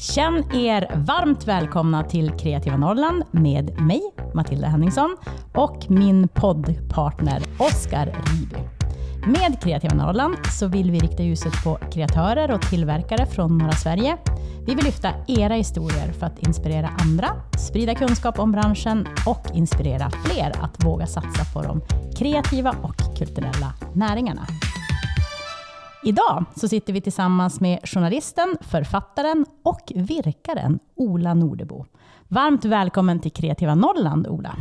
Känn er varmt välkomna till Kreativa Norrland med mig, Matilda Henningsson, och min poddpartner Oskar Riby. Med Kreativa Norrland så vill vi rikta ljuset på kreatörer och tillverkare från norra Sverige. Vi vill lyfta era historier för att inspirera andra, sprida kunskap om branschen och inspirera fler att våga satsa på de kreativa och kulturella näringarna. Idag så sitter vi tillsammans med journalisten, författaren och virkaren Ola Nordebo. Varmt välkommen till Kreativa Norrland, Ola.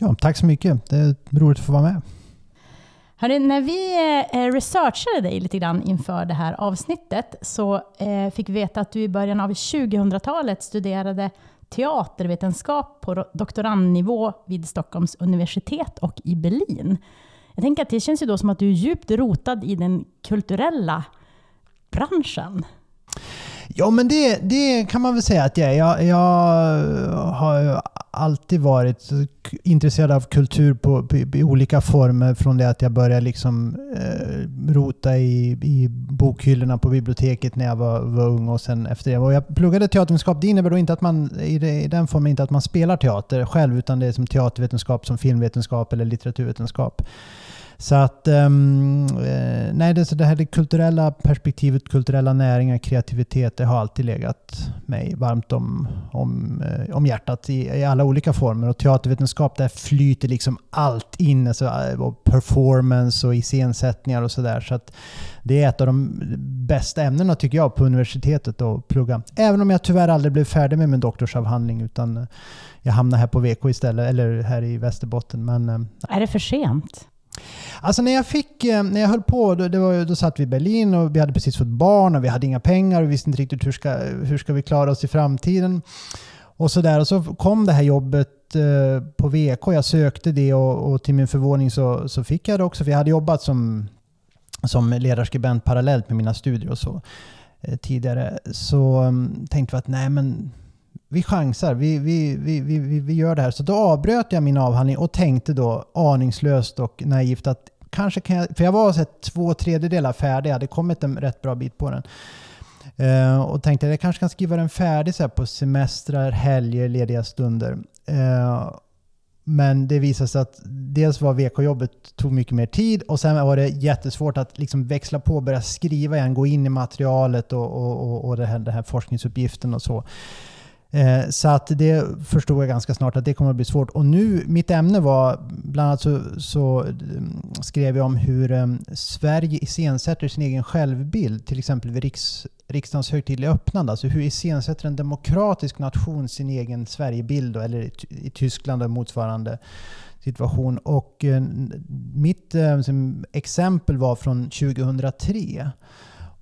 Ja, tack så mycket. Det är roligt att få vara med. Hörru, när vi eh, researchade dig lite grann inför det här avsnittet så eh, fick vi veta att du i början av 2000-talet studerade teatervetenskap på doktorandnivå vid Stockholms universitet och i Berlin. Jag tänker att det känns ju då som att du är djupt rotad i den kulturella branschen. Ja, men det, det kan man väl säga att jag är. Jag, jag har alltid varit intresserad av kultur på, på, i olika former från det att jag började liksom, eh, rota i, i bokhyllorna på biblioteket när jag var, var ung och sen efter det. Och jag pluggade teatervetenskap. Det innebär då inte att man i, det, i den formen inte att man spelar teater själv utan det är som teatervetenskap, som filmvetenskap eller litteraturvetenskap. Så att, um, nej, det, så det här det kulturella perspektivet, kulturella näringar, kreativitet, det har alltid legat mig varmt om, om, eh, om hjärtat i, i alla olika former. Och teatervetenskap, där flyter liksom allt in, alltså, eh, och performance och iscensättningar och sådär. Så att det är ett av de bästa ämnena tycker jag på universitetet att plugga. Även om jag tyvärr aldrig blev färdig med min doktorsavhandling utan jag hamnade här på VK istället, eller här i Västerbotten. Men, är det för sent? Alltså när jag fick, eh, när jag höll på, då, det var, då satt vi i Berlin och vi hade precis fått barn och vi hade inga pengar och vi visste inte riktigt hur ska, hur ska vi klara oss i framtiden. Och så där. Och så kom det här jobbet eh, på VK, jag sökte det och, och till min förvåning så, så fick jag det också. För jag hade jobbat som, som ledarskribent parallellt med mina studier och så eh, tidigare. Så um, tänkte vi att nej men vi chansar, vi, vi, vi, vi, vi gör det här. Så då avbröt jag min avhandling och tänkte då aningslöst och naivt att kanske kan jag, för jag var så två tredjedelar färdig, jag hade kommit en rätt bra bit på den. Uh, och tänkte att jag kanske kan skriva den färdig så på semestrar, helger, lediga stunder. Uh, men det visade sig att dels var VK-jobbet tog mycket mer tid och sen var det jättesvårt att liksom växla på och börja skriva igen, gå in i materialet och, och, och, och det här, den här forskningsuppgiften och så. Eh, så att det förstod jag ganska snart att det kommer att bli svårt. Och nu, mitt ämne var, bland annat så, så mm, skrev jag om hur eh, Sverige iscensätter sin egen självbild, till exempel vid riks, riksdagens högtidliga öppnande. Alltså hur iscensätter en demokratisk nation sin egen Sverigebild, eller i, i Tyskland och motsvarande situation. Och eh, mitt eh, exempel var från 2003.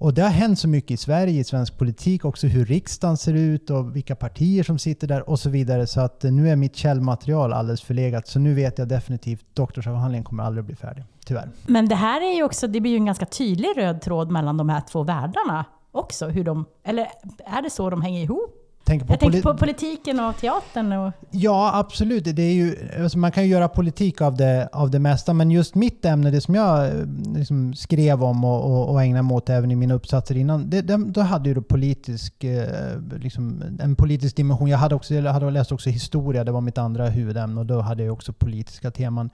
Och det har hänt så mycket i Sverige, i svensk politik, också hur riksdagen ser ut och vilka partier som sitter där och så vidare. Så att eh, nu är mitt källmaterial alldeles förlegat. Så nu vet jag definitivt att doktorsavhandlingen kommer aldrig att bli färdig, tyvärr. Men det här är ju också, det blir ju en ganska tydlig röd tråd mellan de här två världarna också. Hur de, eller är det så de hänger ihop? Tänker på, jag tänker på politiken och teatern. Och... Ja, absolut. Det är ju, alltså man kan ju göra politik av det, av det mesta, men just mitt ämne, det som jag eh, liksom skrev om och, och, och ägnade mig åt även i mina uppsatser innan, det, det, då hade ju politisk, eh, liksom, en politisk dimension. Jag hade, också, jag hade läst också historia, det var mitt andra huvudämne, och då hade jag också politiska teman.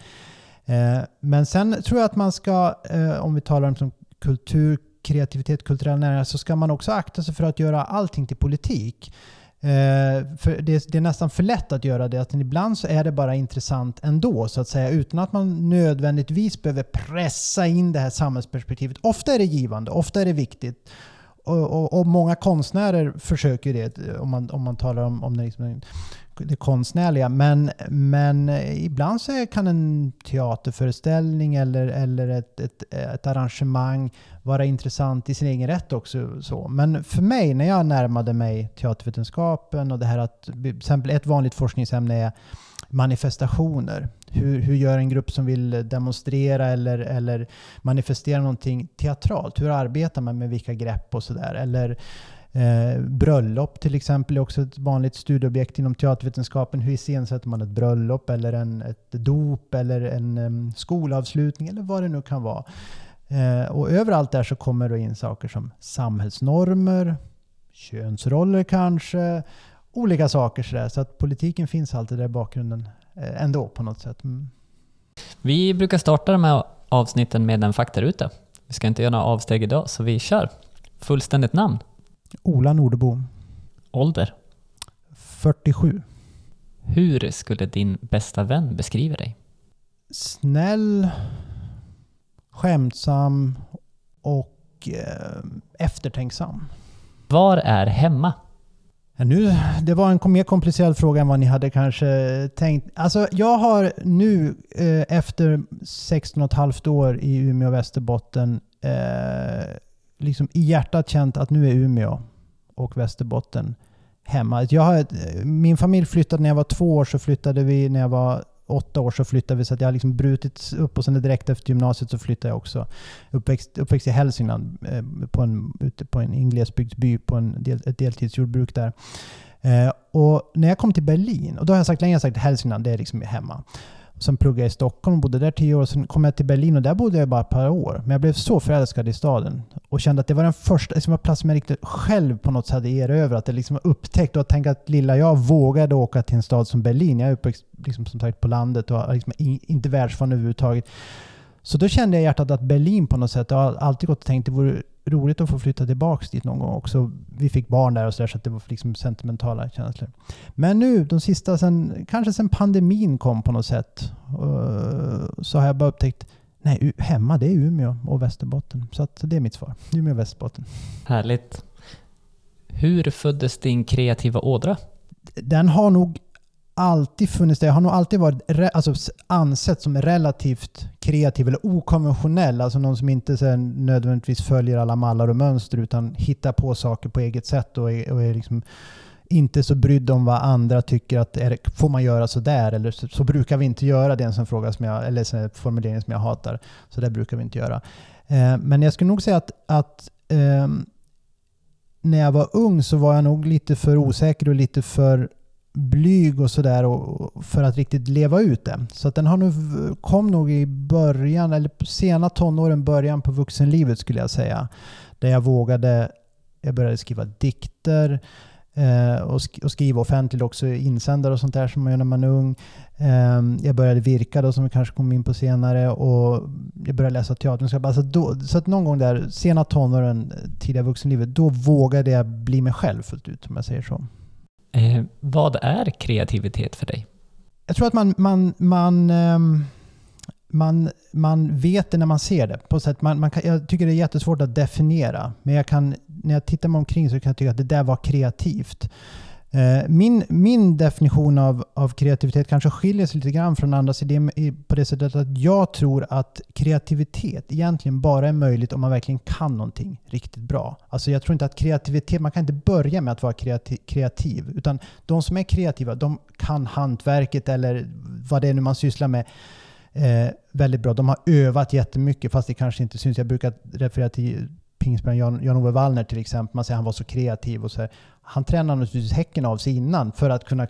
Eh, men sen tror jag att man ska, om vi talar om kultur, kreativitet, kulturella näringar, så ska man också akta sig för att göra allting till politik. Eh, för det, det, är nästan för lätt att göra det. Att ibland så är det bara intressant ändå, så att säga, utan att man nödvändigtvis behöver pressa in det här samhällsperspektivet. Ofta är det givande, ofta är det viktigt. Och, och, och många konstnärer försöker det, om man, om man talar om, om det, liksom, det konstnärliga. Men, men ibland så kan en teaterföreställning eller, eller ett, ett, ett arrangemang vara intressant i sin egen rätt också. Så. Men för mig, när jag närmade mig teatervetenskapen och det här att, till exempel ett vanligt forskningsämne är manifestationer. Hur, hur gör en grupp som vill demonstrera eller, eller manifestera någonting teatralt? Hur arbetar man med vilka grepp och sådär? Eller Eh, bröllop till exempel är också ett vanligt studieobjekt inom teatervetenskapen. Hur iscensätter man ett bröllop eller en, ett dop eller en um, skolavslutning eller vad det nu kan vara. Eh, och överallt där så kommer det in saker som samhällsnormer, könsroller kanske, olika saker sådär. Så att politiken finns alltid där i bakgrunden eh, ändå på något sätt. Mm. Vi brukar starta de här avsnitten med en faktaruta. Vi ska inte göra några avsteg idag, så vi kör. Fullständigt namn? Ola Nordebo. Ålder? 47. Hur skulle din bästa vän beskriva dig? Snäll, skämtsam och eh, eftertänksam. Var är hemma? Nu, det var en mer komplicerad fråga än vad ni hade kanske tänkt. Alltså, jag har nu eh, efter 16 och ett halvt år i Umeå och Västerbotten eh, liksom i hjärtat känt att nu är Umeå och Västerbotten hemma. Jag har, min familj flyttade när jag var två år, så flyttade vi när jag var åtta år så flyttade vi så att jag har liksom brutit upp och sen direkt efter gymnasiet så flyttade jag också. Uppväxt, uppväxt i Hälsingland, eh, på en, ute på en inglesbygdsby på en del, ett deltidsjordbruk där. Eh, och när jag kom till Berlin, och då har jag sagt länge sagt Hälsingland, det är liksom hemma. Sen pluggade jag i Stockholm och bodde där tio år. Sen kom jag till Berlin och där bodde jag bara ett par år. Men jag blev så förälskad i staden och kände att det var den första liksom, plats som jag riktigt själv på något sätt hade erövrat. Att liksom upptäckt och tänkt att lilla jag vågade åka till en stad som Berlin. Jag är uppväxt liksom, som sagt på landet och liksom, inte världsvan överhuvudtaget. Så då kände jag i hjärtat att Berlin på något sätt, jag har alltid gått och tänkt att det vore roligt att få flytta tillbaka dit någon gång också. Vi fick barn där och så, där, så det var liksom sentimentala känslor. Men nu, de sista, sen, kanske sen pandemin kom på något sätt, så har jag bara upptäckt Nej, hemma det är Umeå och Västerbotten. Så att det är mitt svar. Umeå och Västerbotten. Härligt. Hur föddes din kreativa ådra? Den har nog alltid funnits där. Jag har nog alltid varit alltså, ansett som relativt kreativ eller okonventionell. Alltså någon som inte så nödvändigtvis följer alla mallar och mönster utan hittar på saker på eget sätt och är, och är liksom inte så brydd om vad andra tycker att är, får man göra så där eller så, så, brukar vi inte göra. Det är en sån fråga som jag, eller en formulering som jag hatar. Så där brukar vi inte göra. Eh, men jag skulle nog säga att, att eh, när jag var ung så var jag nog lite för osäker och lite för blyg och sådär för att riktigt leva ut det. Så att den har nu, kom nog i början, eller sena tonåren, början på vuxenlivet skulle jag säga. Där jag vågade, jag började skriva dikter eh, och, sk och, skriva offentligt också, insändare och sånt där som man gör när man är ung. Eh, jag började virka då som vi kanske kommer in på senare och jag började läsa teater. Alltså då, så att någon gång där, sena tonåren, eh, tidiga vuxenlivet, då vågade jag bli mig själv fullt ut om jag säger så. Eh, vad är kreativitet för dig? Jag tror att man, man, man, ehm, man, man vet det när man ser det. På sätt, man, man kan, jag tycker det är jättesvårt att definiera. Men jag kan, när jag tittar mig omkring så kan jag tycka att det där var kreativt. Eh, min, min definition av, av kreativitet kanske skiljer sig lite grann från andras idé på det sättet att jag tror att kreativitet egentligen bara är möjligt om man verkligen kan någonting riktigt bra. Alltså jag tror inte att kreativitet, man kan inte börja med att vara kreativ, kreativ utan de som är kreativa, de kan hantverket eller vad det är nu man sysslar med eh, väldigt bra. De har övat jättemycket fast det kanske inte syns. Jag brukar referera till pingstspelaren Jan-Ove Wallner till exempel. Man säger att han var så kreativ och så här. Han tränade naturligtvis häcken av sig innan för att kunna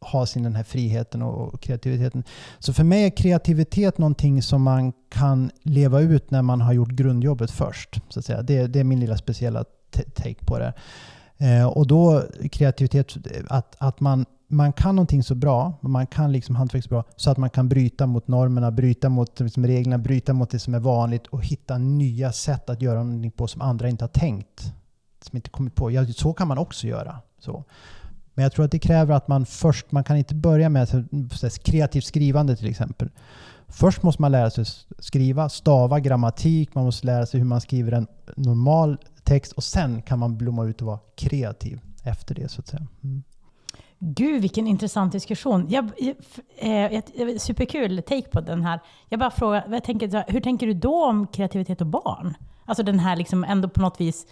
ha sin den här friheten och kreativiteten. Så för mig är kreativitet någonting som man kan leva ut när man har gjort grundjobbet först. Så att säga. Det, det är min lilla speciella take på det. Eh, och då kreativitet, att, att man man kan någonting så bra, man kan liksom hantverk så bra, så att man kan bryta mot normerna, bryta mot liksom reglerna, bryta mot det som är vanligt och hitta nya sätt att göra någonting på som andra inte har tänkt. Som inte kommit på. Ja, så kan man också göra. Så. Men jag tror att det kräver att man först, man kan inte börja med kreativt skrivande till exempel. Först måste man lära sig skriva, stava, grammatik, man måste lära sig hur man skriver en normal text och sen kan man blomma ut och vara kreativ efter det så att säga. Mm. Gud, vilken intressant diskussion. Jag, jag, jag, eh, eh, superkul take på den här. Jag bara frågar, jag tänker, hur tänker du då om kreativitet och barn? Alltså den här liksom ändå på något vis,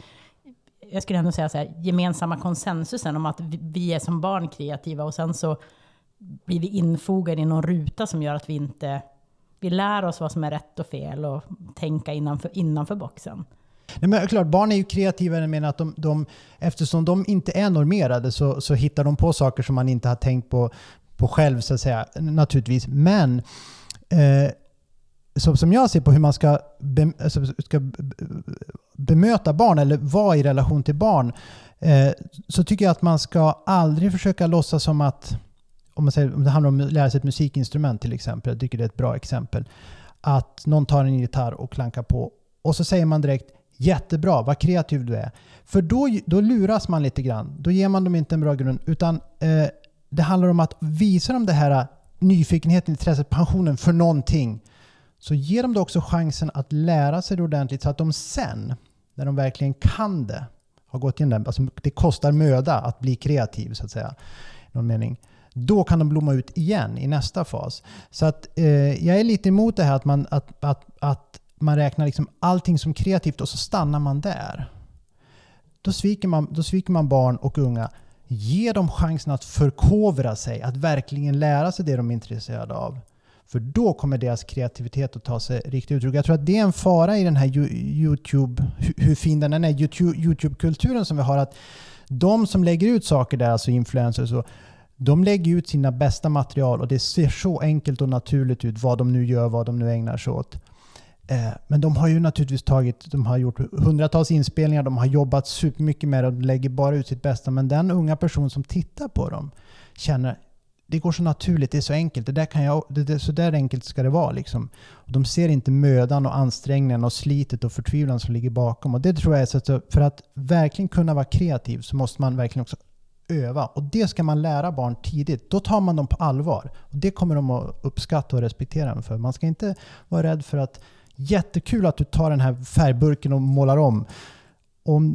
jag skulle ändå säga så här, gemensamma konsensusen om att vi är som barn kreativa och sen så blir vi infogade i någon ruta som gör att vi inte, vi lär oss vad som är rätt och fel och tänka innanför, innanför boxen. Nej, men klart, barn är ju kreativa i den att de, de, eftersom de inte är normerade så, så hittar de på saker som man inte har tänkt på, på själv, så att säga, naturligtvis. Men eh, så, som jag ser på hur man ska, be, alltså, ska bemöta barn eller vara i relation till barn eh, så tycker jag att man ska aldrig försöka låtsas som att, om, man säger, om det handlar om att lära sig ett musikinstrument till exempel, jag tycker det är ett bra exempel, att någon tar en gitarr och klankar på och så säger man direkt Jättebra, vad kreativ du är. För då, då luras man lite grann. Då ger man dem inte en bra grund. Utan eh, det handlar om att visa dem det här eh, nyfikenheten, intresset, passionen för någonting. Så ger dem då också chansen att lära sig det ordentligt så att de sen, när de verkligen kan det, har gått igenom det, alltså det kostar möda att bli kreativ så att säga. någon mening. Då kan de blomma ut igen i nästa fas. Så att eh, jag är lite emot det här att man, att, att, att man räknar liksom allting som kreativt och så stannar man där. Då sviker man, då sviker man barn och unga. Ge dem chansen att förkovra sig, att verkligen lära sig det de är intresserade av. För då kommer deras kreativitet att ta sig riktigt uttryck. Jag tror att det är en fara i den här YouTube, hur fin den är, YouTube-kulturen som vi har. att De som lägger ut saker där, alltså influencers, och de lägger ut sina bästa material och det ser så enkelt och naturligt ut vad de nu gör, vad de nu ägnar sig åt. Eh, men de har ju naturligtvis tagit, de har gjort hundratals inspelningar, de har jobbat supermycket med det och lägger bara ut sitt bästa. Men den unga person som tittar på dem känner det går så naturligt, det är så enkelt. Det där kan jag, det, det, så där enkelt ska det vara. Liksom. Och de ser inte mödan och ansträngningen och slitet och förtvivlan som ligger bakom. Och det tror jag är så att för att verkligen kunna vara kreativ så måste man verkligen också öva. Och det ska man lära barn tidigt. Då tar man dem på allvar. Och det kommer de att uppskatta och respektera dem för. Man ska inte vara rädd för att Jättekul att du tar den här färgburken och målar om. Om,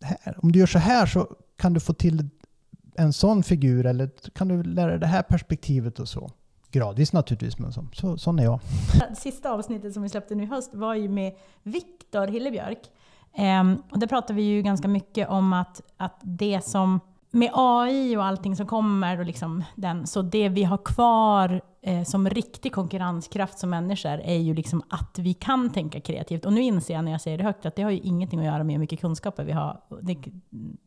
här, om du gör så här så kan du få till en sån figur eller kan du lära dig det här perspektivet och så. Gradvis naturligtvis, men så, så, sån är jag. Sista avsnittet som vi släppte nu i höst var ju med Viktor Hillebjörk. Um, och där pratade vi ju ganska mycket om att, att det som med AI och allting som kommer, och liksom den, så det vi har kvar eh, som riktig konkurrenskraft som människor är ju liksom att vi kan tänka kreativt. Och nu inser jag när jag säger det högt att det har ju ingenting att göra med hur mycket kunskaper vi har. Det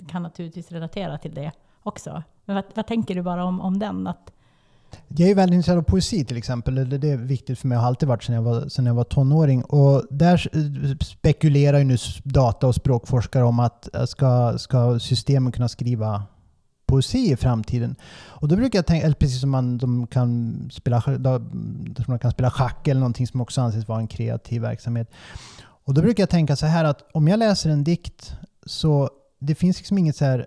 kan naturligtvis relatera till det också. Men vad, vad tänker du bara om, om den? Att, jag är väldigt intresserad av poesi till exempel. Det är viktigt för mig och har alltid varit sedan jag var, sedan jag var tonåring. Och där spekulerar ju nu data och språkforskare om att eh, ska, ska systemen kunna skriva poesi i framtiden. Och då brukar jag tänka, eller precis som man, de kan spela, man kan spela schack eller någonting som också anses vara en kreativ verksamhet. Och då brukar jag tänka så här att om jag läser en dikt så det finns liksom inget så här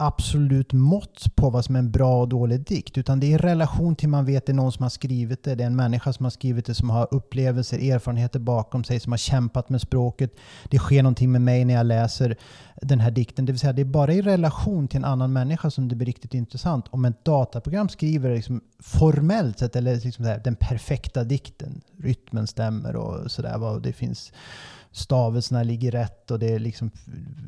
absolut mått på vad som är en bra och dålig dikt. Utan det är i relation till man vet det är någon som har skrivit det. Det är en människa som har skrivit det, som har upplevelser, erfarenheter bakom sig, som har kämpat med språket. Det sker någonting med mig när jag läser den här dikten. Det vill säga, det är bara i relation till en annan människa som det blir riktigt intressant. Om ett dataprogram skriver liksom formellt sett, eller liksom här, den perfekta dikten, rytmen stämmer och sådär. Det finns stavelserna ligger rätt och det är liksom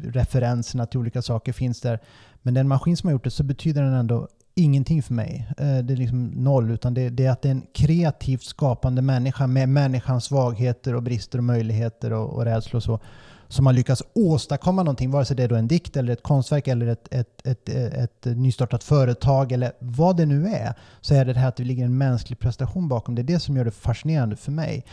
referenserna till olika saker finns där. Men den maskin som har gjort det så betyder den ändå ingenting för mig. Eh, det är liksom noll, utan det, det, är att det är en kreativt skapande människa med människans svagheter och brister och möjligheter och, och rädslor och så, som har lyckats åstadkomma någonting, vare sig det är då en dikt eller ett konstverk eller ett, ett, ett, ett, ett nystartat företag eller vad det nu är, så är det det här att det ligger en mänsklig prestation bakom. Det är det som gör det fascinerande för mig.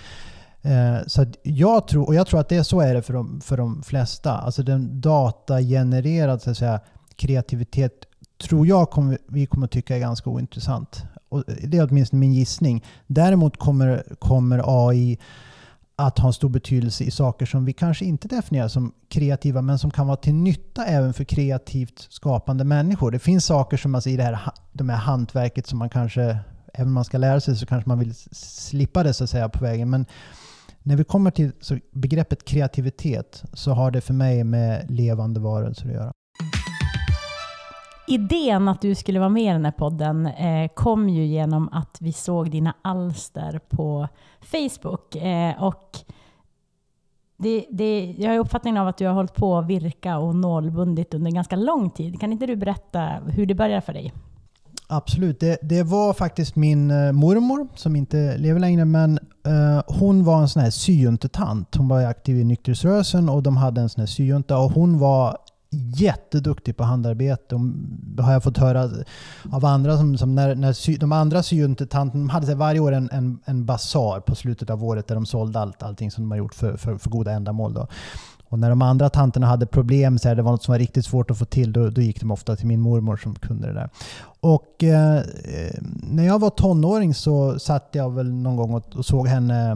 Eh, så jag tror, och jag tror att det är så är det för de, för de flesta. Alltså den datagenererad så att säga, kreativitet tror jag kommer, vi kommer tycka är ganska ointressant. Och det är åtminstone min gissning. Däremot kommer, kommer AI att ha en stor betydelse i saker som vi kanske inte definierar som kreativa men som kan vara till nytta även för kreativt skapande människor. Det finns saker som alltså i det här, de här hantverket som man kanske, även om man ska lära sig så kanske man vill slippa det så att säga på vägen. Men när vi kommer till begreppet kreativitet så har det för mig med levande varelser att göra. Idén att du skulle vara med i den här podden eh, kom ju genom att vi såg dina alster på Facebook. Eh, och det, det, jag har uppfattningen av att du har hållit på att virka och nålbundit under ganska lång tid. Kan inte du berätta hur det började för dig? Absolut. Det, det var faktiskt min eh, mormor, som inte lever längre, men eh, hon var en sån här syjuntetant. Hon var aktiv i nykterhetsrörelsen och de hade en sån här syjunta och hon var jätteduktig på handarbete. Det har jag fått höra av andra. Som, som när, när sy, de andra syjuntetanterna hade varje år en, en, en basar på slutet av året där de sålde allt, allting som de har gjort för, för, för goda ändamål. Då. Och när de andra tanterna hade problem, så här, det var något som var riktigt svårt att få till, då, då gick de ofta till min mormor som kunde det där. Och eh, eh när jag var tonåring så satt jag väl någon gång och, och såg henne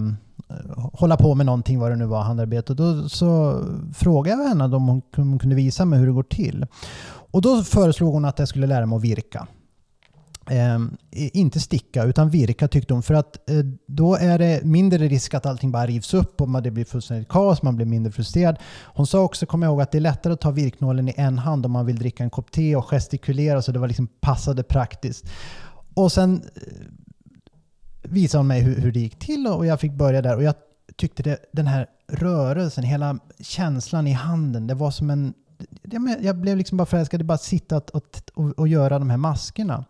eh, hålla på med någonting, vad det nu var, handarbete. Och då så frågade jag henne om hon, om hon kunde visa mig hur det går till. Och då föreslog hon att jag skulle lära mig att virka. Eh, inte sticka, utan virka tyckte hon. För att eh, då är det mindre risk att allting bara rivs upp och det blir fullständigt kaos, man blir mindre frustrerad. Hon sa också, kom ihåg, att det är lättare att ta virknålen i en hand om man vill dricka en kopp te och gestikulera, så det var liksom passade praktiskt. Och sen eh, visade hon mig hur, hur det gick till och jag fick börja där. Och jag tyckte det, den här rörelsen, hela känslan i handen, det var som en jag blev liksom bara förälskad i bara sitta och, och, och, göra de här maskerna.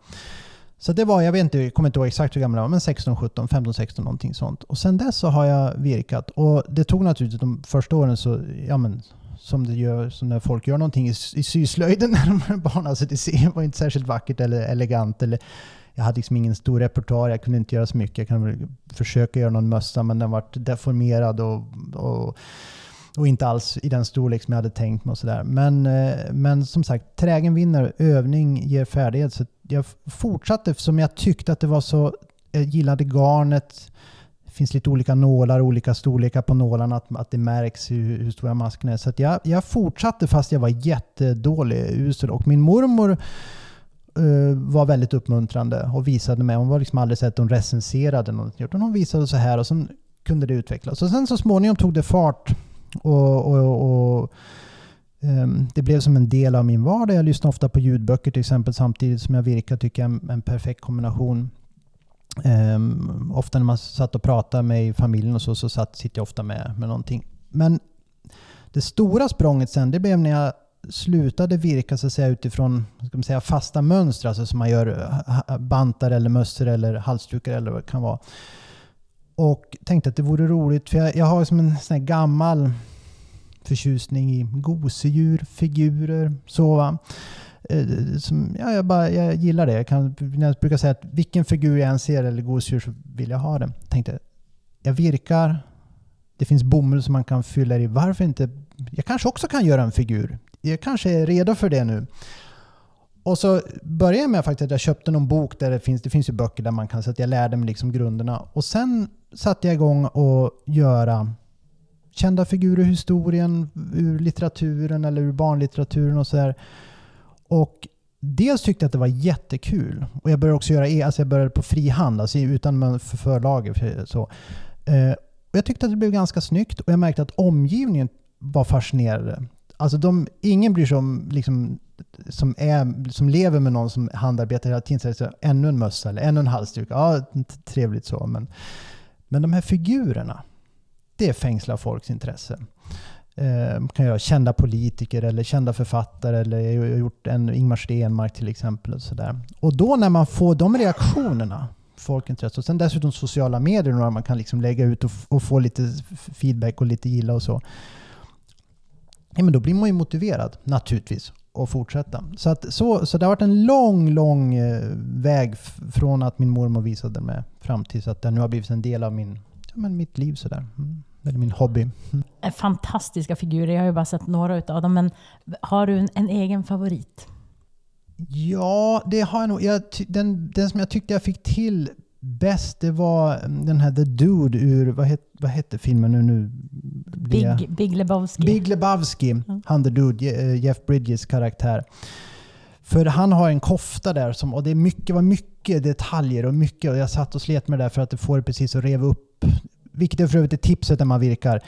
Så det var, jag vet inte, jag kommer inte ihåg exakt hur gammal jag var, men 16, 17, 15, 16 någonting sånt. Och sen dess så har jag virkat. Och det tog naturligtvis de första åren så, ja men som det gör som när folk gör någonting i, i syslöjden när de är barn. Alltså det var inte särskilt vackert eller elegant. Eller, jag hade liksom ingen stor repertoar, jag kunde inte göra så mycket. Jag kunde försöka göra någon mössa men den var deformerad och, och och inte alls i den storlek som jag hade tänkt mig. Och så där. Men, eh, men som sagt, trägen vinner, övning ger färdighet. Så jag fortsatte som jag tyckte att det var så, jag gillade garnet. Det finns lite olika nålar, olika storlekar på nålarna, att, att det märks hur, hur stora maskerna är. Så jag, jag fortsatte fast jag var jättedålig, usel. Och min mormor uh, var väldigt uppmuntrande och visade mig. Hon var liksom aldrig sett att hon recenserade något. Hon visade så här och sen kunde det utvecklas. Och sen så småningom tog det fart och, och, och Ehm, det blev som en del av min vardag. Jag lyssnar ofta på ljudböcker till exempel samtidigt som jag virkar. tycker jag är en, en perfekt kombination. Um, ofta när man satt och pratade med familjen och så, så satt, sitter jag ofta med, med någonting. Men det stora språnget sen, det blev när jag slutade virka så att säga, utifrån ska man säga, fasta mönster, alltså som man gör eh, bantar eller mössor eller halsdukar eller vad det kan vara. Och tänkte att det vore roligt, för jag, jag har som en sån här gammal förtjusning i gosedjur, figurer, så va. Eh, som, ja, jag, bara, jag gillar det. Jag, kan, jag brukar säga att vilken figur jag än ser eller gosedjur så vill jag ha det. Tänkte, jag virkar, det finns bomull som man kan fylla i. Varför inte? Jag kanske också kan göra en figur. Jag kanske är redo för det nu. Och så började jag med faktiskt att jag köpte någon bok där det finns, det finns ju böcker där man kan, så att jag lärde mig liksom grunderna. Och sen satte jag igång och göra kända figurer ur historien, ur litteraturen eller ur barnlitteraturen och sådär. Och dels tyckte jag att det var jättekul. Och jag började också göra, e, alltså jag började på fri hand, alltså utan för. Så. Eh, och jag tyckte att det blev ganska snyggt och jag märkte att omgivningen var fascinerade. Alltså de, ingen bryr sig om liksom, som, är, som lever med någon som handarbetar hela tiden. Så ännu en mössa eller ännu en halsduk. Ja, trevligt så. Men, men de här figurerna, det fängslar folks intresse. Eh, kan göra kända politiker eller kända författare eller jag har gjort en Ingmar Stenmark till exempel. Och, så där. och då när man får de reaktionerna, folkintresse och sen dessutom sociala medier där man kan liksom lägga ut och, och, få lite feedback och lite gilla och så. Ja, men då blir man ju motiverad naturligtvis och fortsätta. Så, att, så, så det har varit en lång, lång eh, väg från att min mormor visade mig fram till att det nu har blivit en del av min, ja, men mitt liv. Sådär. Mm. Eller min hobby. Mm. Fantastiska figurer. Jag har ju bara sett några av dem. Men har du en, en egen favorit? Ja, det har jag nog. Jag, den, den som jag tyckte jag fick till bäst, det var mm, den här The Dude ur, vad, het, vad hette filmen nu? nu Big, Big Lebowski. Big Lebowski, mm. han The Dude, eh, Jeff Bridges karaktär. För han har en kofta där som, och det är mycket, var mycket detaljer och mycket, och jag satt och slet med det där för att det precis att reva upp. Vilket är för övrigt är tipset när man virkar.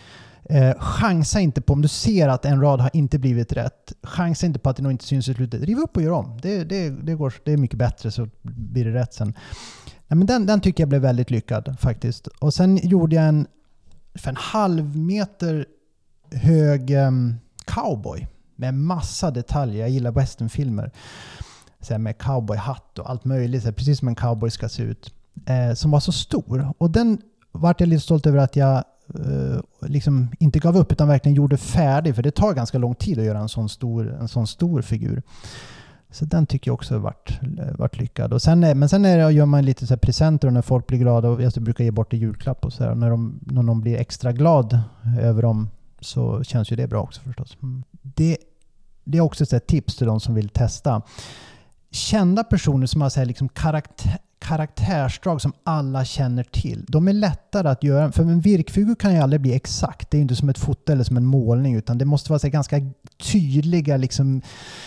Eh, chansa inte på, om du ser att en rad har inte blivit rätt, chansa inte på att det nog inte syns i slutet. Riv upp och gör om. Det, det, det, går, det är mycket bättre så blir det rätt sen. Nej, men den, den tycker jag blev väldigt lyckad faktiskt. Och sen gjorde jag en, för en halv meter hög um, cowboy med massa detaljer. Jag gillar westernfilmer. Så med cowboyhatt och allt möjligt, så precis som en cowboy ska se ut. Eh, som var så stor. Och den vart jag lite stolt över att jag eh, liksom inte gav upp utan verkligen gjorde färdig. För det tar ganska lång tid att göra en sån stor, en sån stor figur. Så den tycker jag också har varit, varit lyckad. Och sen men sen är det, gör man lite så presenter och när folk blir glada. Och jag brukar ge bort i julklapp och så här, när, de, när någon blir extra glad över dem så känns ju det bra också förstås. Mm. Det, det är också ett tips till de som vill testa. Kända personer som har så här liksom karaktär, karaktärsdrag som alla känner till. De är lättare att göra. För en virkfigur kan ju aldrig bli exakt. Det är ju inte som ett foto eller som en målning utan det måste vara så ganska tydliga liksom,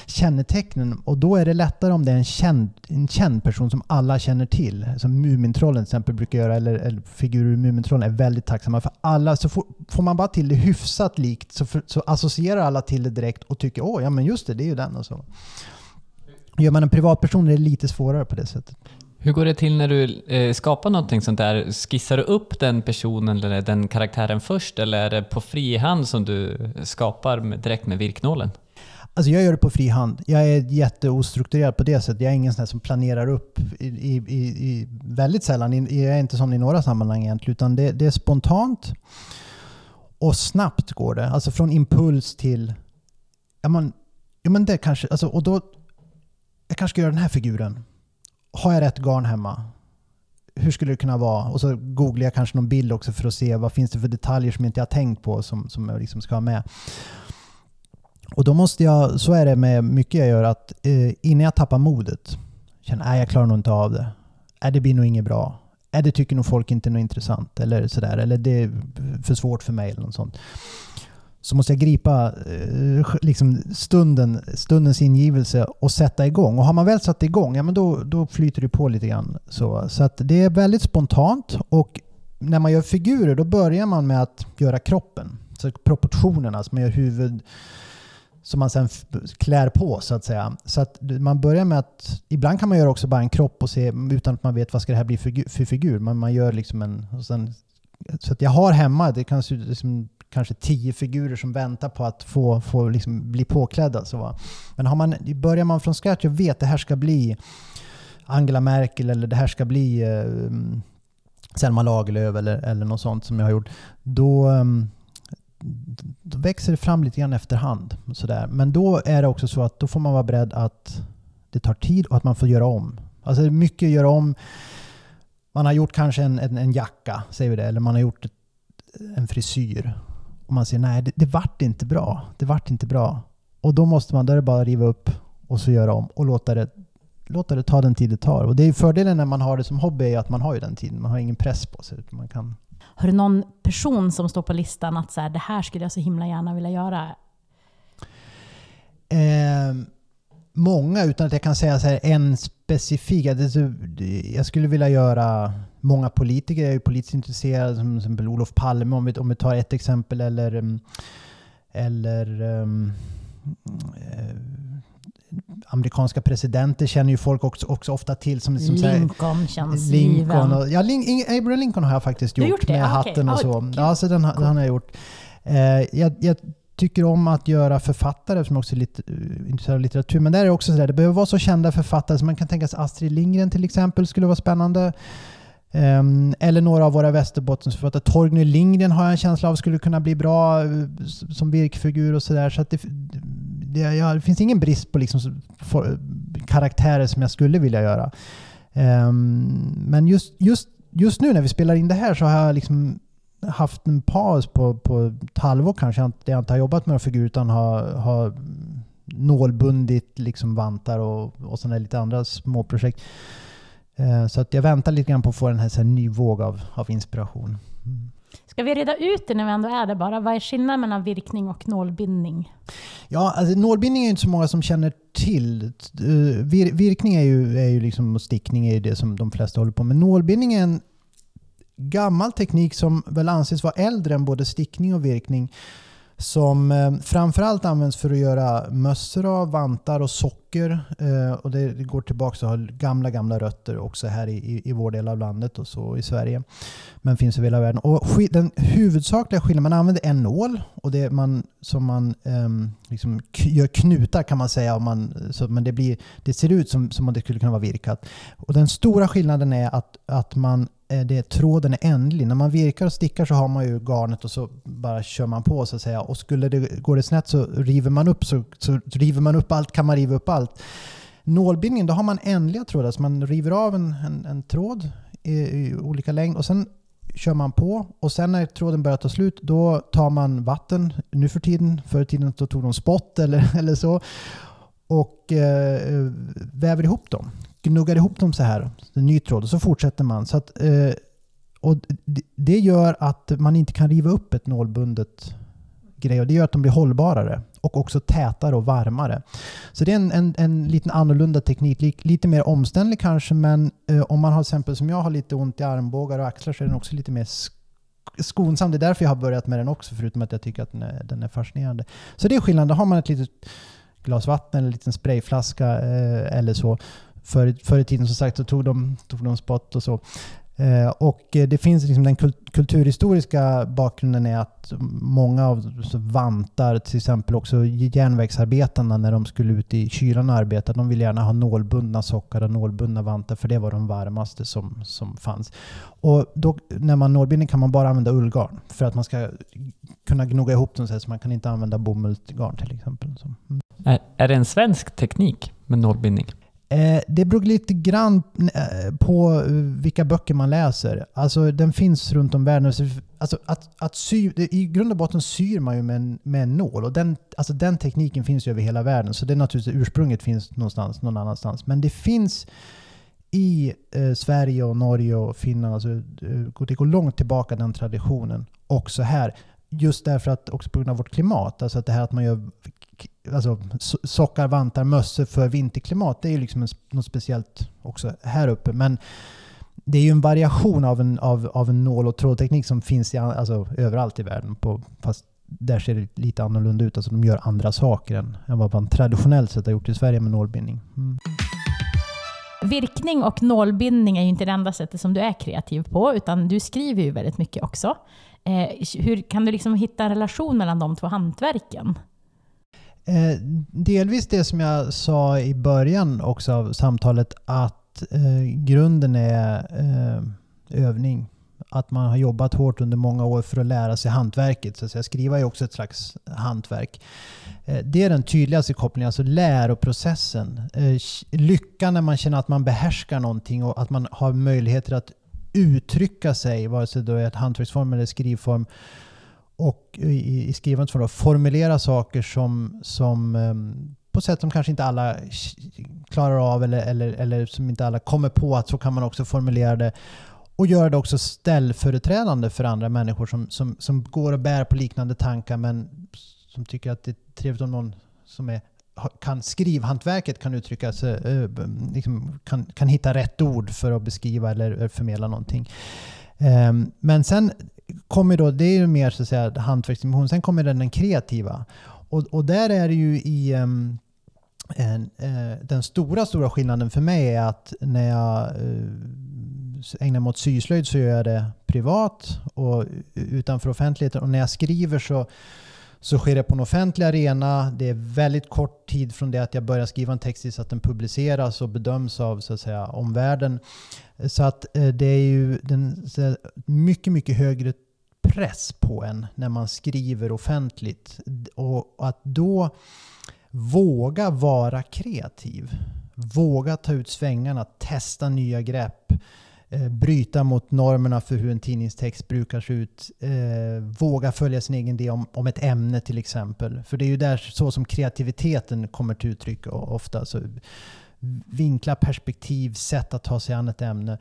kännetecken. Och då är det lättare om det är en känd, en känd person som alla känner till. Som Mumintrollen till exempel brukar göra, eller, eller figurer ur Mumintrollen är väldigt tacksamma för alla. Så får, får man bara till det hyfsat likt så, för, så associerar alla till det direkt och tycker åh, ja men just det, det är ju den och så. Gör man en privatperson är det lite svårare på det sättet. Hur går det till när du eh, skapar någonting sånt där? Skissar du upp den personen eller den karaktären först eller är det på fri hand som du skapar med, direkt med virknålen? Alltså jag gör det på fri hand. Jag är jätteostrukturerad på det sättet. Jag är ingen sån som planerar upp i, i, i, väldigt sällan. Jag är inte sån i några sammanhang egentligen. Utan det, det, är spontant och snabbt går det. Alltså från impuls till... Ja, ja men det kanske... Alltså, och då, jag kanske ska göra den här figuren har jag rätt garn hemma? Hur skulle det kunna vara? Och så googlar jag kanske någon bild också för att se vad finns det för detaljer som jag inte har tänkt på som, som jag liksom ska ha med. Och då måste jag, så är det med mycket jag gör, att eh, innan jag tappar modet, känner att jag klarar nog inte av det. Äh, det blir nog inget bra. Äh, det tycker nog folk inte är något intressant. Eller sådär. Eller det är för svårt för mig. Eller något sånt så måste jag gripa eh, liksom stunden, stundens ingivelse och sätta igång. Och har man väl satt igång, ja men då, då flyter det på lite grann. Så, så att det är väldigt spontant och när man gör figurer då börjar man med att göra kroppen. Så proportionerna, så man gör huvud som man sen klär på så att säga. Så att man börjar med att, ibland kan man göra också bara en kropp och se utan att man vet vad ska det här bli för, för figur. Men man gör liksom en, sen, så att jag har hemma, det kan se ut liksom kanske tio figurer som väntar på att få, få liksom bli påklädda. Så. Men har man, börjar man från scratch och vet att det här ska bli Angela Merkel eller det här ska bli eh, Selma Lagerlöf eller, eller något sånt som jag har gjort, då, um, då växer det fram lite grann efterhand. Sådär. Men då är det också så att då får man vara beredd att det tar tid och att man får göra om. Alltså mycket göra om. Man har gjort kanske en, en, en jacka, säger vi det, eller man har gjort ett, en frisyr och man säger nej, det, det vart inte bra. Det vart inte bra. Och då måste man, då är det bara att riva upp och så göra om och låta det, låta det ta den tid det tar. Och det är fördelen när man har det som hobby är att man har ju den tiden. Man har ingen press på sig. Man kan... Har du någon person som står på listan att så här, det här skulle jag så himla gärna vilja göra? Eh, många, utan att jag kan säga så här, en specifik. Jag skulle vilja göra många politiker är ju politiskt intresserade, som till exempel Olof Palme om vi, om vi tar ett exempel, eller, mm, eller um, eh, amerikanska presidenter känner ju folk också, också ofta till. Som, som Lincoln känns Lincoln och, ja, Lin, Abraham Lincoln har jag faktiskt gjort, gjort med ah, hatten och så. Ja, så den, den har jag gjort. Eh, jag, jag, tycker om att göra författare som också är lite eh, intresserad av litteratur. Men där är det också sådär, det behöver vara så kända författare som man kan tänka sig Astrid Lindgren till exempel skulle vara spännande. Um, eller några av våra Västerbottensförfattare. Torgny Lindgren har jag en känsla av skulle kunna bli bra eh, som virkfigur och sådär. Så, det, det, ja, det, finns ingen brist på liksom, for, karaktärer som jag skulle vilja göra. Um, men just, just, just nu när vi spelar in det här så har jag liksom haft en paus på, på ett halvår kanske. Jag, jag inte har jobbat med några figurer utan har, har nålbundit liksom vantar och, och sådana lite andra små projekt. Eh, så att jag väntar lite grann på att få en här, så här ny våg av, av inspiration. Mm. Ska vi reda ut det när vi ändå är där bara? Vad är skillnaden mellan virkning och nålbindning? Ja, alltså, nålbindning är inte så många som känner till. Eh, vir, virkning är ju, är ju liksom, och stickning är ju det som de flesta håller på med. Nålbindning är en gammal teknik som väl anses vara äldre än både stickning och virkning som eh, framförallt används för att göra mössor av, vantar och socker. Eh, och det, går tillbaka och har gamla, gamla rötter också här i, i, vår del av landet och så i Sverige. Men finns över hela världen. Och den huvudsakliga skillnaden, man använder en nål och det man, som man eh, liksom gör knutar kan man säga. Om man, så, men det, blir, det ser ut som, som om det skulle kunna vara virkat. Och den stora skillnaden är att, att man Eh, det, tråden är ändlig. När man virkar och stickar så har man ju garnet och så bara kör man på så att säga. Och skulle det, gå det snett så river man upp så, så river man upp allt kan man riva upp allt. Nålbindningen, då har man ändliga trådar. Så man river av en, en, en tråd i, i, olika längd och sen kör man på och sen när tråden börjar ta slut då tar man vatten. Nu för tiden, förr i tiden tog de spott eller, eller så. Och eh, väver ihop dem. Gnuggar ihop dem så här. En ny tråd och så fortsätter man. Så att, eh, och det gör att man inte kan riva upp ett nålbundet grej och det gör att de blir hållbarare och också tätare och varmare. Så det är en, en, en liten annorlunda teknik, lite mer omständlig kanske men eh, om man har exempel som jag har lite ont i armbågar och axlar så är den också lite mer skonsam. Det är därför jag har börjat med den också förutom att jag tycker att den är, den är fascinerande. Så det är skillnaden. Då har man ett litet glas vatten eller en liten sprayflaska eh, eller så. Förr, förr i tiden som sagt så tog de, tog de spott och så. Eh, och eh, det finns liksom den kulturhistoriska bakgrunden är att många av vantar, till exempel också järnvägsarbetarna när de skulle ut i kylan och arbeta, de ville gärna ha nålbundna sockar och nålbundna vantar för det var de varmaste som, som fanns. Och då, när man nålbinder kan man bara använda ullgarn för att man ska kunna gnugga ihop dem så man kan inte använda bomullsgarn till exempel. Mm. Är, är det en svensk teknik med nålbindning? Eh, det beror lite grann eh, på eh, vilka böcker man läser. Alltså den finns runt om världen. Alltså, alltså att, att sy, I grund och botten syr man ju med en, med en nål. Och den, alltså den tekniken finns ju över hela världen. Så det är naturligtvis ursprunget finns någonstans, någon annanstans. Men det finns i eh, Sverige och Norge och Finland. Alltså, eh, det går långt tillbaka den traditionen. Också här. Just därför att, också på grund av vårt klimat. Alltså att det här att man gör alltså, sockar, vantar, mössor för vinterklimat. Det är ju liksom något speciellt också här uppe. Men det är ju en variation av en, av, av en nål och trådteknik som finns i, alltså, överallt i världen. På, fast där ser det lite annorlunda ut. Alltså de gör andra saker än, än vad man traditionellt sett har gjort i Sverige med nålbindning. Mm. Virkning och nålbindning är ju inte det enda sättet som du är kreativ på, utan du skriver ju väldigt mycket också. Eh, hur kan du liksom hitta en relation mellan de två hantverken? Eh, delvis det som jag sa i början också av samtalet att eh, grunden är eh, övning. Att man har jobbat hårt under många år för att lära sig hantverket. Så att säga. Skriva är också ett slags hantverk. Eh, det är den tydligaste kopplingen, alltså läroprocessen. Eh, Lycka lyckan när man känner att man behärskar någonting och att man har möjligheter att uttrycka sig, vare sig det är ett hantverksform eller skrivform och i, i skrivandet för att formulera saker som, som um, på sätt som kanske inte alla klarar av eller, eller, eller som inte alla kommer på att så kan man också formulera det. Och göra det också ställföreträdande för andra människor som, som, som går och bär på liknande tankar men som tycker att det är trevligt om någon som är kan skrivhantverket kan uttrycka sig, eh, liksom kan, kan hitta rätt ord för att beskriva eller förmedla någonting. Ehm, men sen kommer då, det är ju mer så att säga hantverksdimension, sen kommer den, den kreativa. Och, och där är det ju i um, en, uh, den stora, stora skillnaden för mig är att när jag uh, ägnar mig åt syslöjd så gör jag det privat och eh, utanför offentligheten. Och när jag skriver så, så sker det på en offentlig arena. Det är väldigt kort tid från det att jag börjar skriva en text tills att den publiceras och bedöms av så att säga, omvärlden. Så att eh, det är ju den, mycket, mycket högre press på en när man skriver offentligt. Och att då våga vara kreativ. Våga ta ut svängarna, testa nya grepp. Eh, bryta mot normerna för hur en tidningstext brukar se ut. Eh, våga följa sin egen idé om, om ett ämne till exempel. För det är ju där så som kreativiteten kommer till uttryck ofta. Så vinkla, perspektiv, sätt att ta sig an ett ämne.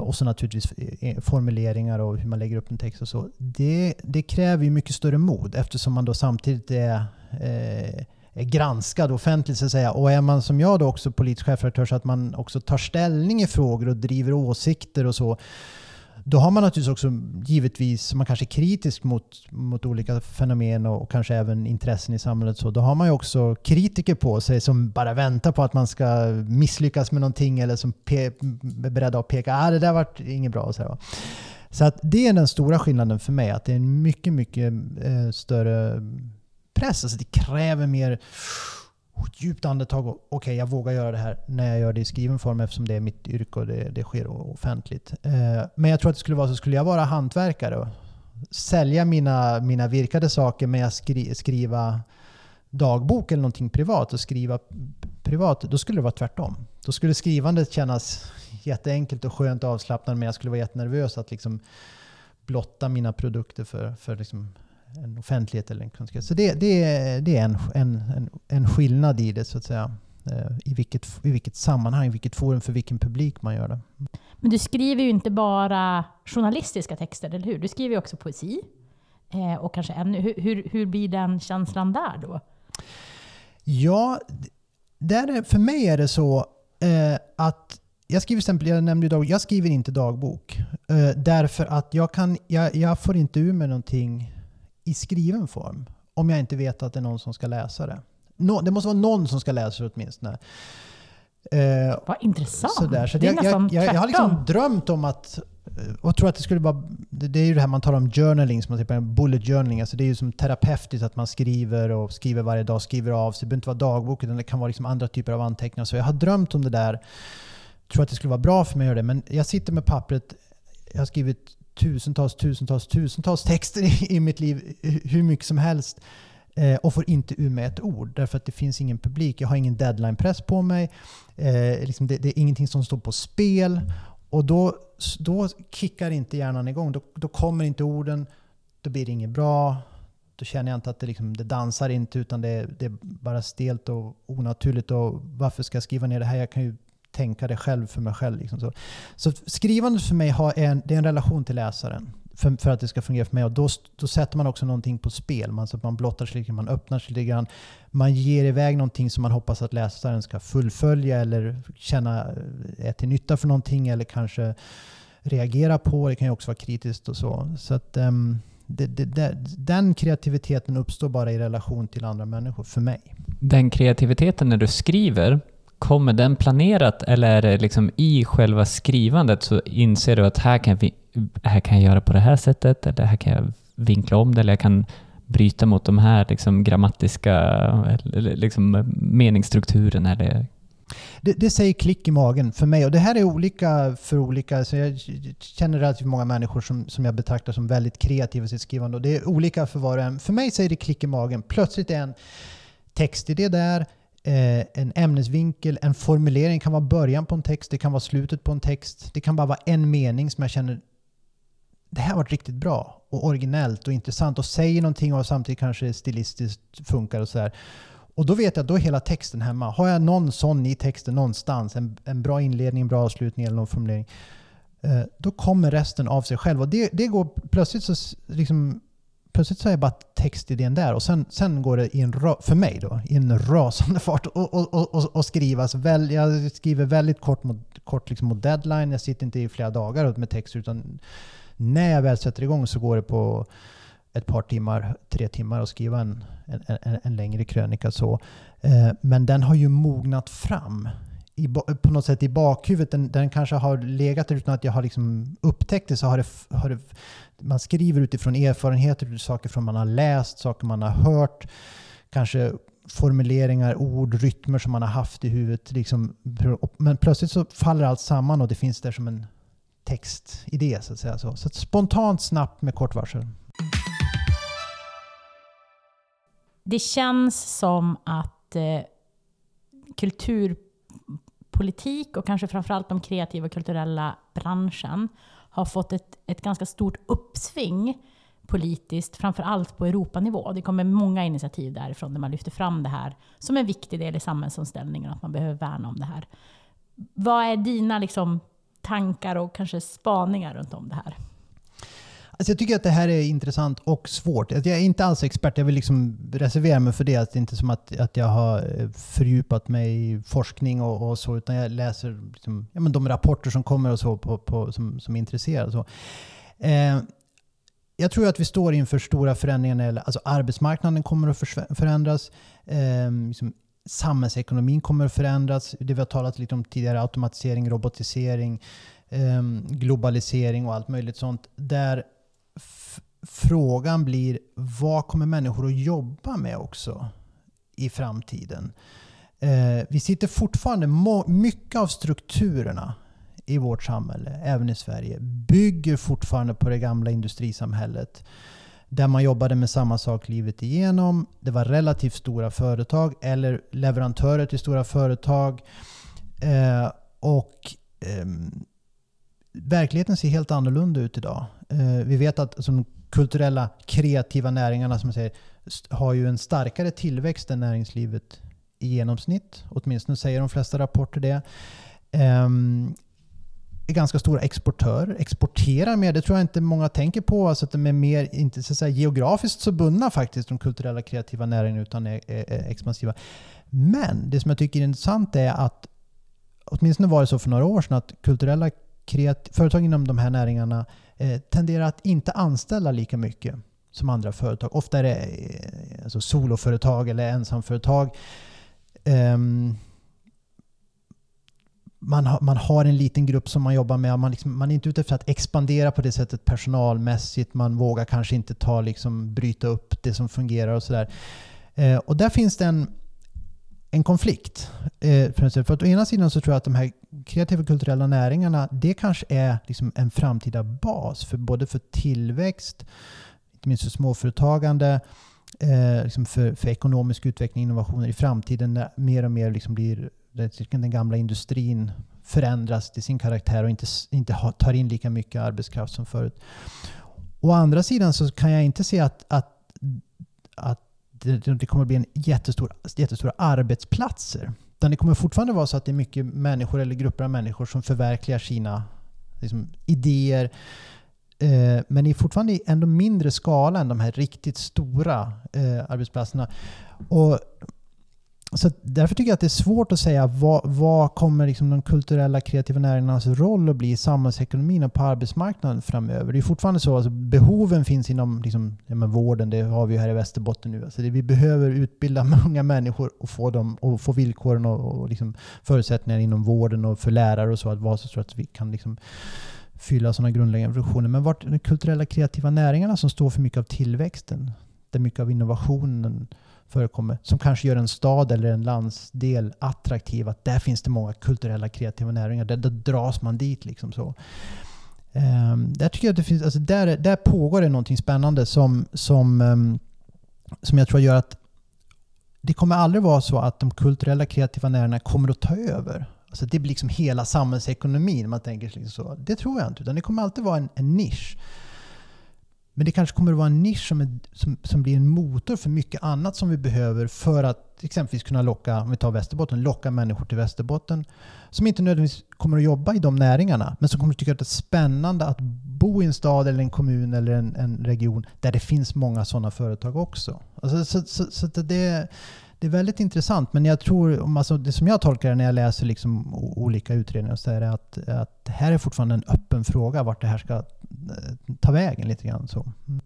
Och så naturligtvis eh, eh, formuleringar och hur man lägger upp en text och så. Det, det kräver ju mycket större mod eftersom man då samtidigt är, eh, är granskad offentligt så att säga. Och är man som jag då också politisk chefredaktör så att man också tar ställning i frågor och driver åsikter och så då har man naturligtvis också givetvis, man kanske är kritisk mot, mot olika fenomen och kanske även intressen i samhället. Så då har man ju också kritiker på sig som bara väntar på att man ska misslyckas med någonting eller som är beredda att peka att ah, det där vart inget bra. Och så, så att det är den stora skillnaden för mig, att det är en mycket, mycket eh, större press. Alltså det kräver mer djupt andetag och okej, okay, jag vågar göra det här när jag gör det i skriven form eftersom det är mitt yrke och det, det sker offentligt. Eh, men jag tror att det skulle vara så, skulle jag vara hantverkare och sälja mina, mina virkade saker med att skri, skriva dagbok eller någonting privat och skriva privat, då skulle det vara tvärtom. Då skulle skrivandet kännas jätteenkelt och skönt och avslappnat men jag skulle vara jättenervös att liksom blotta mina produkter för, för liksom en offentlighet eller en kunskap. Så det, det, det är en, en, en, skillnad i det så att säga. Eh, I vilket, I vilket sammanhang, i vilket forum, för vilken publik man gör det. Men du skriver ju inte bara journalistiska texter, eller hur? Du skriver ju också poesi. Eh, och kanske ännu, hur, hur, hur blir den känslan där då? Ja, där för mig är det så eh, att jag skriver exempel, jag nämnde dag, jag skriver inte dagbok. Eh, därför att jag, kan, jag, jag får inte ur mig någonting i skriven form. Om jag inte vet att det är någon som ska läsa det. No, det måste vara någon som ska läsa det åtminstone. Eh, Vad intressant. Sådär. Så det är jag, nästan jag, jag, jag har liksom drömt om att eh, och tror att det skulle vara... Det är ju det här man talar om journaling, som man säger, bullet journaling. Alltså det är ju som terapeutiskt att man skriver och skriver varje dag, skriver av sig. Det behöver inte vara dagbok, utan det kan vara liksom andra typer av anteckningar. Så jag har drömt om det där. tror att det skulle vara bra för mig att göra det. Men jag sitter med pappret. Jag har skrivit tusentals, tusentals, tusentals texter i, i mitt liv. Hur mycket som helst. Eh, och får inte ur mig ett ord. Därför att det finns ingen publik. Jag har ingen deadline-press på mig. Eh, liksom det, det, är ingenting som står på spel. Och då, då kickar inte hjärnan igång. Då, då kommer inte orden. Då blir det inget bra. Då känner jag inte att det, liksom, det dansar inte utan det, det är bara stelt och onaturligt. Och varför ska jag skriva ner det här? Jag kan ju tänka det själv för mig själv. Liksom så. så skrivandet för mig har en, det är en relation till läsaren för, för, att det ska fungera för mig. Och då, då sätter man också någonting på spel. Man, så att man blottar sig lite man öppnar sig lite grann. Man ger iväg någonting som man hoppas att läsaren ska fullfölja eller känna är till nytta för någonting eller kanske reagera på. Det kan ju också vara kritiskt och så. så att, um, det, det, det, den kreativiteten uppstår bara i relation till andra människor, för mig. Den kreativiteten när du skriver, kommer den planerat eller är det liksom i själva skrivandet så inser du att här kan vi här kan jag göra på det här sättet, eller här kan jag vinkla om det, eller jag kan bryta mot de här liksom, grammatiska liksom, meningsstrukturen. Eller... Det, det, säger klick i magen för mig. Och det här är olika för olika. Så jag känner relativt många människor som, som jag betraktar som väldigt kreativa i sitt skrivande. Och det är olika för var och en. För mig säger det klick i magen. Plötsligt är en textidé där, eh, Eh, en ämnesvinkel, en formulering Det kan vara början på en text, det kan vara slutet på en text. Det kan bara vara en mening som jag känner det här var riktigt bra och originellt och intressant och säger någonting och samtidigt kanske stilistiskt funkar och sådär. Och då vet jag att då är hela texten hemma. Har jag någon sån i texten någonstans, en, en bra inledning, en bra avslutning eller någon formulering, eh, då kommer resten av sig själv. Och det, det går plötsligt så liksom, Plötsligt så är bara textidén där och sen, sen går det i en, för mig då, i en rasande fart och, och, och, och skrivas. Väl, jag skriver väldigt kort mot, kort liksom mot deadline. Jag sitter inte i flera dagar med text utan när jag väl sätter igång så går det på ett par timmar, tre timmar att skriva en, en, en, en längre krönika. Så. Eh, men den har ju mognat fram i, på något sätt i bakhuvudet. Den, den kanske har legat där utan att jag har liksom upptäckt det. Så har det, har det, man skriver utifrån erfarenheter, saker från man har läst, saker man har hört. Kanske formuleringar, ord, rytmer som man har haft i huvudet. Liksom, men plötsligt så faller allt samman och det finns där som en textidé så att säga. Så, så att spontant, snabbt med kort varsel. Det känns som att eh, politik och kanske framförallt de kreativa och kulturella branschen har fått ett, ett ganska stort uppsving politiskt, framförallt på Europanivå. Det kommer många initiativ därifrån där man lyfter fram det här som en viktig del i samhällsomställningen och att man behöver värna om det här. Vad är dina liksom, tankar och kanske spaningar runt om det här? Alltså jag tycker att det här är intressant och svårt. Alltså, jag är inte alls expert, jag vill liksom reservera mig för det. det är inte som att, att jag har eh, fördjupat mig i forskning och, och så, utan jag läser liksom, ja, men de rapporter som kommer och så på, på, som, som är intresserade. Så. Eh, jag tror att vi står inför stora förändringar. Alltså arbetsmarknaden kommer att förändras. Eh, liksom samhällsekonomin kommer att förändras. Det vi har talat lite om tidigare, automatisering, robotisering, eh, globalisering och allt möjligt sånt. Där frågan blir, vad kommer människor att jobba med också i framtiden? Eh, vi sitter fortfarande, mycket av strukturerna i vårt samhälle, även i Sverige, bygger fortfarande på det gamla industrisamhället där man jobbade med samma sak livet igenom. Det var relativt stora företag eller leverantörer till stora företag. Eh, och eh, verkligheten ser helt annorlunda ut idag. Eh, vi vet att de kulturella kreativa näringarna som säger, har ju en starkare tillväxt än näringslivet i genomsnitt. Åtminstone säger de flesta rapporter det. Um, är ganska stora exportörer, exporterar mer. Det tror jag inte många tänker på. Alltså att de är mer, inte så säga, geografiskt så bundna faktiskt, de kulturella kreativa näringarna, utan är, är, är, expansiva. Men det som jag tycker är intressant är att, åtminstone var det så för några år sedan, att kulturella företag inom de här näringarna eh, tenderar att inte anställa lika mycket som andra företag. Ofta är det eh, alltså soloföretag eller ensamföretag. Um, man, har, man har en liten grupp som man jobbar med. Man, liksom, man är inte ute efter att expandera på det sättet personalmässigt. Man vågar kanske inte ta, liksom, bryta upp det som fungerar och sådär. Eh, och där finns det en, en konflikt. Eh, för att å ena sidan så tror jag att de här kreativa kulturella näringarna, det kanske är liksom en framtida bas för både för tillväxt, inte minst för småföretagande, eh, liksom för, för ekonomisk utveckling och innovationer i framtiden när mer och mer liksom blir den gamla industrin förändras till sin karaktär och inte, inte tar in lika mycket arbetskraft som förut. Å andra sidan så kan jag inte se att, att, att det, kommer bli en jättestor, jättestora arbetsplatser. Utan det kommer fortfarande vara så att det är mycket människor eller grupper av människor som förverkligar sina liksom, idéer. Eh, men är fortfarande i ändå mindre skala än de här riktigt stora eh, arbetsplatserna. Och så därför tycker jag att det är svårt att säga vad, vad kommer liksom de kulturella kreativa näringarnas roll att bli i samhällsekonomin och på arbetsmarknaden framöver. Det är fortfarande så att alltså, behoven finns inom liksom, ja, vården, det har vi ju här i Västerbotten nu. Alltså det, vi behöver utbilda många människor och få, dem, och få villkoren och, och liksom förutsättningar inom vården och för lärare och så att vara så att vi kan liksom fylla sådana grundläggande funktioner. Men vart de kulturella kreativa näringarna som står för mycket av tillväxten, där mycket av innovationen förekommer, som kanske gör en stad eller en landsdel attraktiv. Att där finns det många kulturella kreativa näringar. Där, där dras man dit. liksom så. Um, där, tycker jag det finns, alltså där, där pågår det någonting spännande som, som, um, som jag tror gör att det kommer aldrig vara så att de kulturella kreativa näringarna kommer att ta över. Alltså det blir liksom hela samhällsekonomin. Man tänker liksom så. Det tror jag inte. Utan det kommer alltid vara en, en nisch. Men det kanske kommer att vara en nisch som, är, som, som blir en motor för mycket annat som vi behöver för att exempelvis kunna locka, om vi tar Västerbotten, locka människor till Västerbotten som inte nödvändigtvis kommer att jobba i de näringarna, men som kommer att tycka att det är spännande att bo i en stad eller en kommun eller en, en region där det finns många sådana företag också. Alltså, så, så, så det, det är väldigt intressant, men jag tror, alltså det som jag tolkar det när jag läser liksom olika utredningar, så är det att, att det här är fortfarande en öppen fråga vart det här ska eh, ta vägen lite grann. Så. Mm.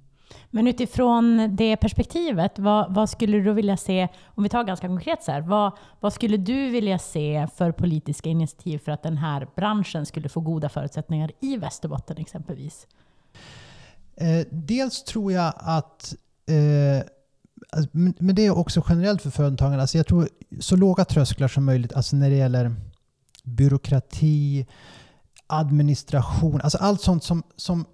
Men utifrån det perspektivet, vad, vad, skulle du vilja se, om vi tar ganska konkret så här, vad, vad, skulle du vilja se för politiska initiativ för att den här branschen skulle få goda förutsättningar i Västerbotten exempelvis? Eh, dels tror jag att eh, Alltså, men det är också generellt för företagen. Alltså jag tror så låga trösklar som möjligt alltså när det gäller byråkrati, administration, alltså allt sånt som, som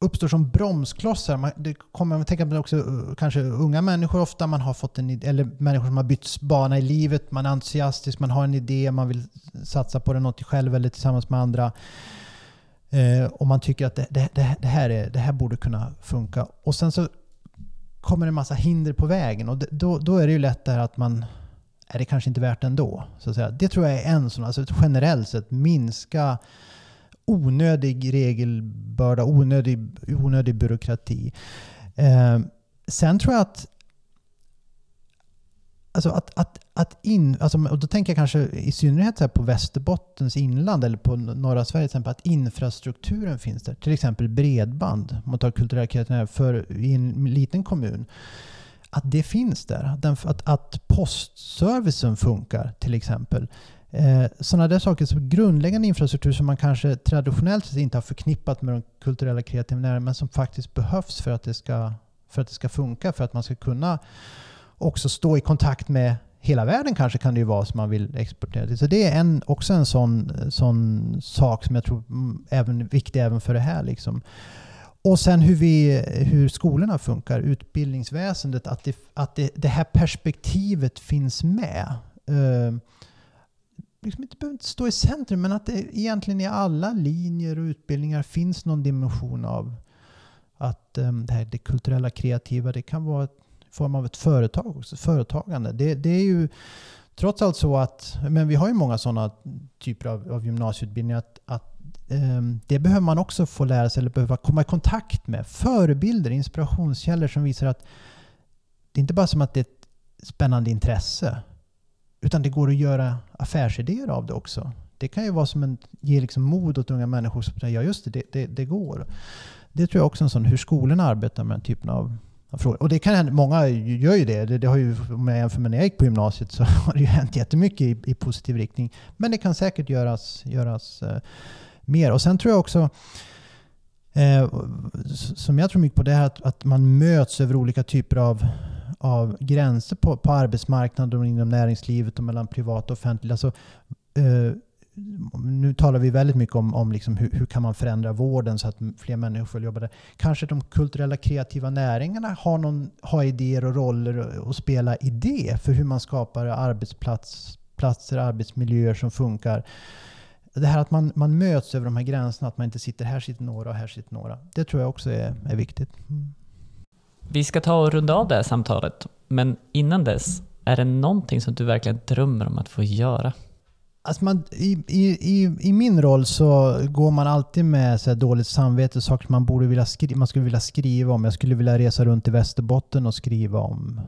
uppstår som bromsklossar. Man, det kommer, man tänker också eh, kanske unga människor ofta, man har fått en eller människor som har bytt bana i livet, man är entusiastisk, man har en idé, man vill satsa på det något själv eller tillsammans med andra. Eh, och man tycker att det, det, det, det, här är, det här borde kunna funka. Och sen så kommer en massa hinder på vägen och då, då är det ju lätt det här att man är det kanske inte värt ändå. Så att säga. Det tror jag är en sån, alltså generellt sett minska onödig regelbörda, onödig, onödig byråkrati. Eh, sen tror jag att Alltså att, att, att in, alltså, och då tänker jag kanske i synnerhet så på Västerbottens inland eller på norra Sverige, till exempel, att infrastrukturen finns där. Till exempel bredband, om man tar kulturella kreativa för i en liten kommun. Att det finns där. Att, att postservicen funkar till exempel. Eh, sådana där saker, så grundläggande infrastruktur som man kanske traditionellt sett inte har förknippat med de kulturella kreativa näringarna men som faktiskt behövs för att det ska, för att det ska funka, för att man ska kunna också stå i kontakt med hela världen kanske kan det ju vara som man vill exportera till. Så det är en, också en sån, sån sak som jag tror mm, är viktig även för det här. Liksom. Och sen hur, vi, hur skolorna funkar, utbildningsväsendet, att, det, att det, det här perspektivet finns med. Uh, liksom inte behöver inte stå i centrum, men att det egentligen i alla linjer och utbildningar finns någon dimension av att um, det här det kulturella kreativa, det kan vara i form av ett företag också, företagande. Det, det är ju trots allt så att, men vi har ju många sådana typer av, av gymnasieutbildningar, att, att um, det behöver man också få lära sig eller behöva komma i kontakt med. Förebilder, inspirationskällor som visar att det är inte bara som att det är ett spännande intresse, utan det går att göra affärsidéer av det också. Det kan ju vara som en, ge liksom mod åt unga människor som säger ja just det, det, det, det går. Det tror jag också är en sån hur skolorna arbetar med den typen av. Och det kan hända, många gör ju det. det. det. har ju, om jag jämför med när jag gick på gymnasiet så har det ju hänt jättemycket i, i positiv riktning. Men det kan säkert göras, göras eh, mer. Och sen tror jag också eh, som jag tror mycket på det här att, att man möts över olika typer av av gränser på, på arbetsmarknaden och inom näringslivet och mellan privat och offentligt. Alltså, eh, nu talar vi väldigt mycket om, om liksom hur, hur kan man förändra vården så att fler människor får jobba där. Kanske de kulturella kreativa näringarna har, någon, har idéer och roller och spela i det för hur man skapar arbetsplatser, arbetsmiljöer som funkar. Det här att man, man möts över de här gränserna, att man inte sitter här sitter några och här sitter några. Det tror jag också är, är viktigt. Mm. Vi ska ta och runda av det här samtalet, men innan dess, är det någonting som du verkligen drömmer om att få göra? Alltså man, i, i, I min roll så går man alltid med så dåligt samvete, saker man, borde vilja skri man skulle vilja skriva om. Jag skulle vilja resa runt i Västerbotten och skriva om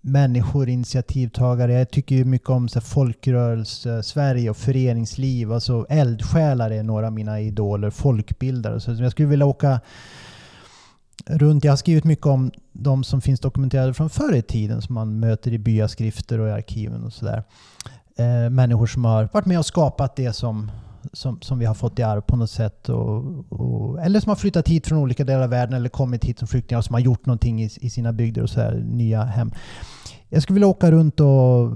människor, initiativtagare. Jag tycker ju mycket om så folkrörelse, Sverige och föreningsliv. Alltså eldsjälar är några av mina idoler, folkbildare. Så jag skulle vilja åka runt. Jag har skrivit mycket om de som finns dokumenterade från förr i tiden som man möter i byaskrifter och i arkiven och sådär. Eh, människor som har varit med och skapat det som, som, som vi har fått i arv på något sätt. Och, och, eller som har flyttat hit från olika delar av världen eller kommit hit som flyktingar och som har gjort någonting i, i sina bygder och så här, nya hem. Jag skulle vilja åka runt och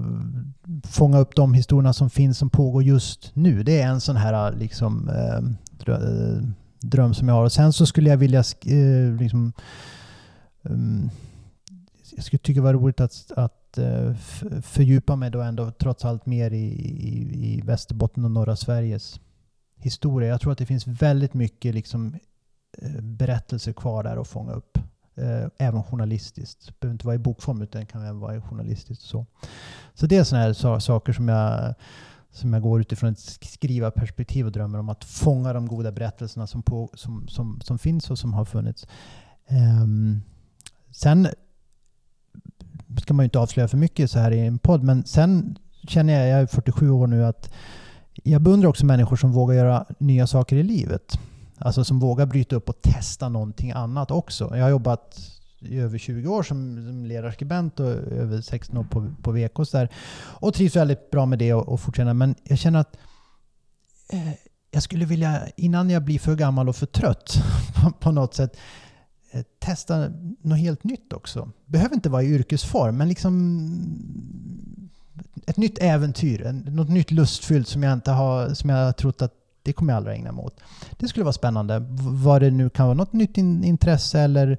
fånga upp de historierna som finns som pågår just nu. Det är en sån här liksom, eh, eh dröm som jag har. Och sen så skulle jag vilja eh, liksom, um, jag skulle tycka det var roligt att, att Eh, fördjupa mig då ändå trots allt mer i, i, i Västerbotten och norra Sveriges historia. Jag tror att det finns väldigt mycket liksom, eh, berättelser kvar där att fånga upp. Eh, även journalistiskt. Det behöver inte vara i bokform utan kan även vara journalistiskt. Så, så det är sådana här saker som jag som jag går utifrån ett skrivarperspektiv och drömmer om att fånga de goda berättelserna som, på, som, som, som finns och som har funnits. Um, sen ska man ju inte avslöja för mycket så här i en podd, men sen känner jag, jag är 47 år nu, att jag beundrar också människor som vågar göra nya saker i livet. Alltså som vågar bryta upp och testa någonting annat också. Jag har jobbat i över 20 år som, som ledarskribent och över 16 år på, på VK. Där. Och trivs väldigt bra med det och, och fortsätter. Men jag känner att eh, jag skulle vilja, innan jag blir för gammal och för trött på, på något sätt, Eh, testa något helt nytt också. Behöver inte vara i yrkesform, men liksom ett nytt äventyr. Något nytt lustfyllt som jag inte har, som jag trott att det kommer jag aldrig ägna mig åt. Det skulle vara spännande. Vad det nu kan vara, något nytt in, intresse eller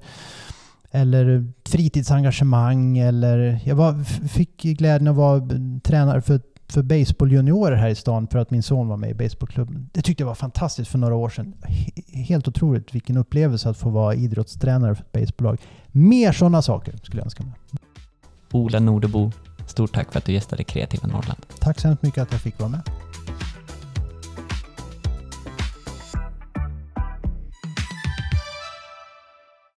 eller fritidsengagemang eller jag var, fick glädjen att vara tränare för, för baseball här i stan för att min son var med i baseballklubben. Det tyckte jag var fantastiskt för några år sedan. Helt otroligt vilken upplevelse att få vara idrottstränare för ett baseballlag. Mer sådana saker skulle jag önska mig. Ola Nordebo, stort tack för att du gästade Kreativa Norrland. Tack så hemskt mycket att jag fick vara med.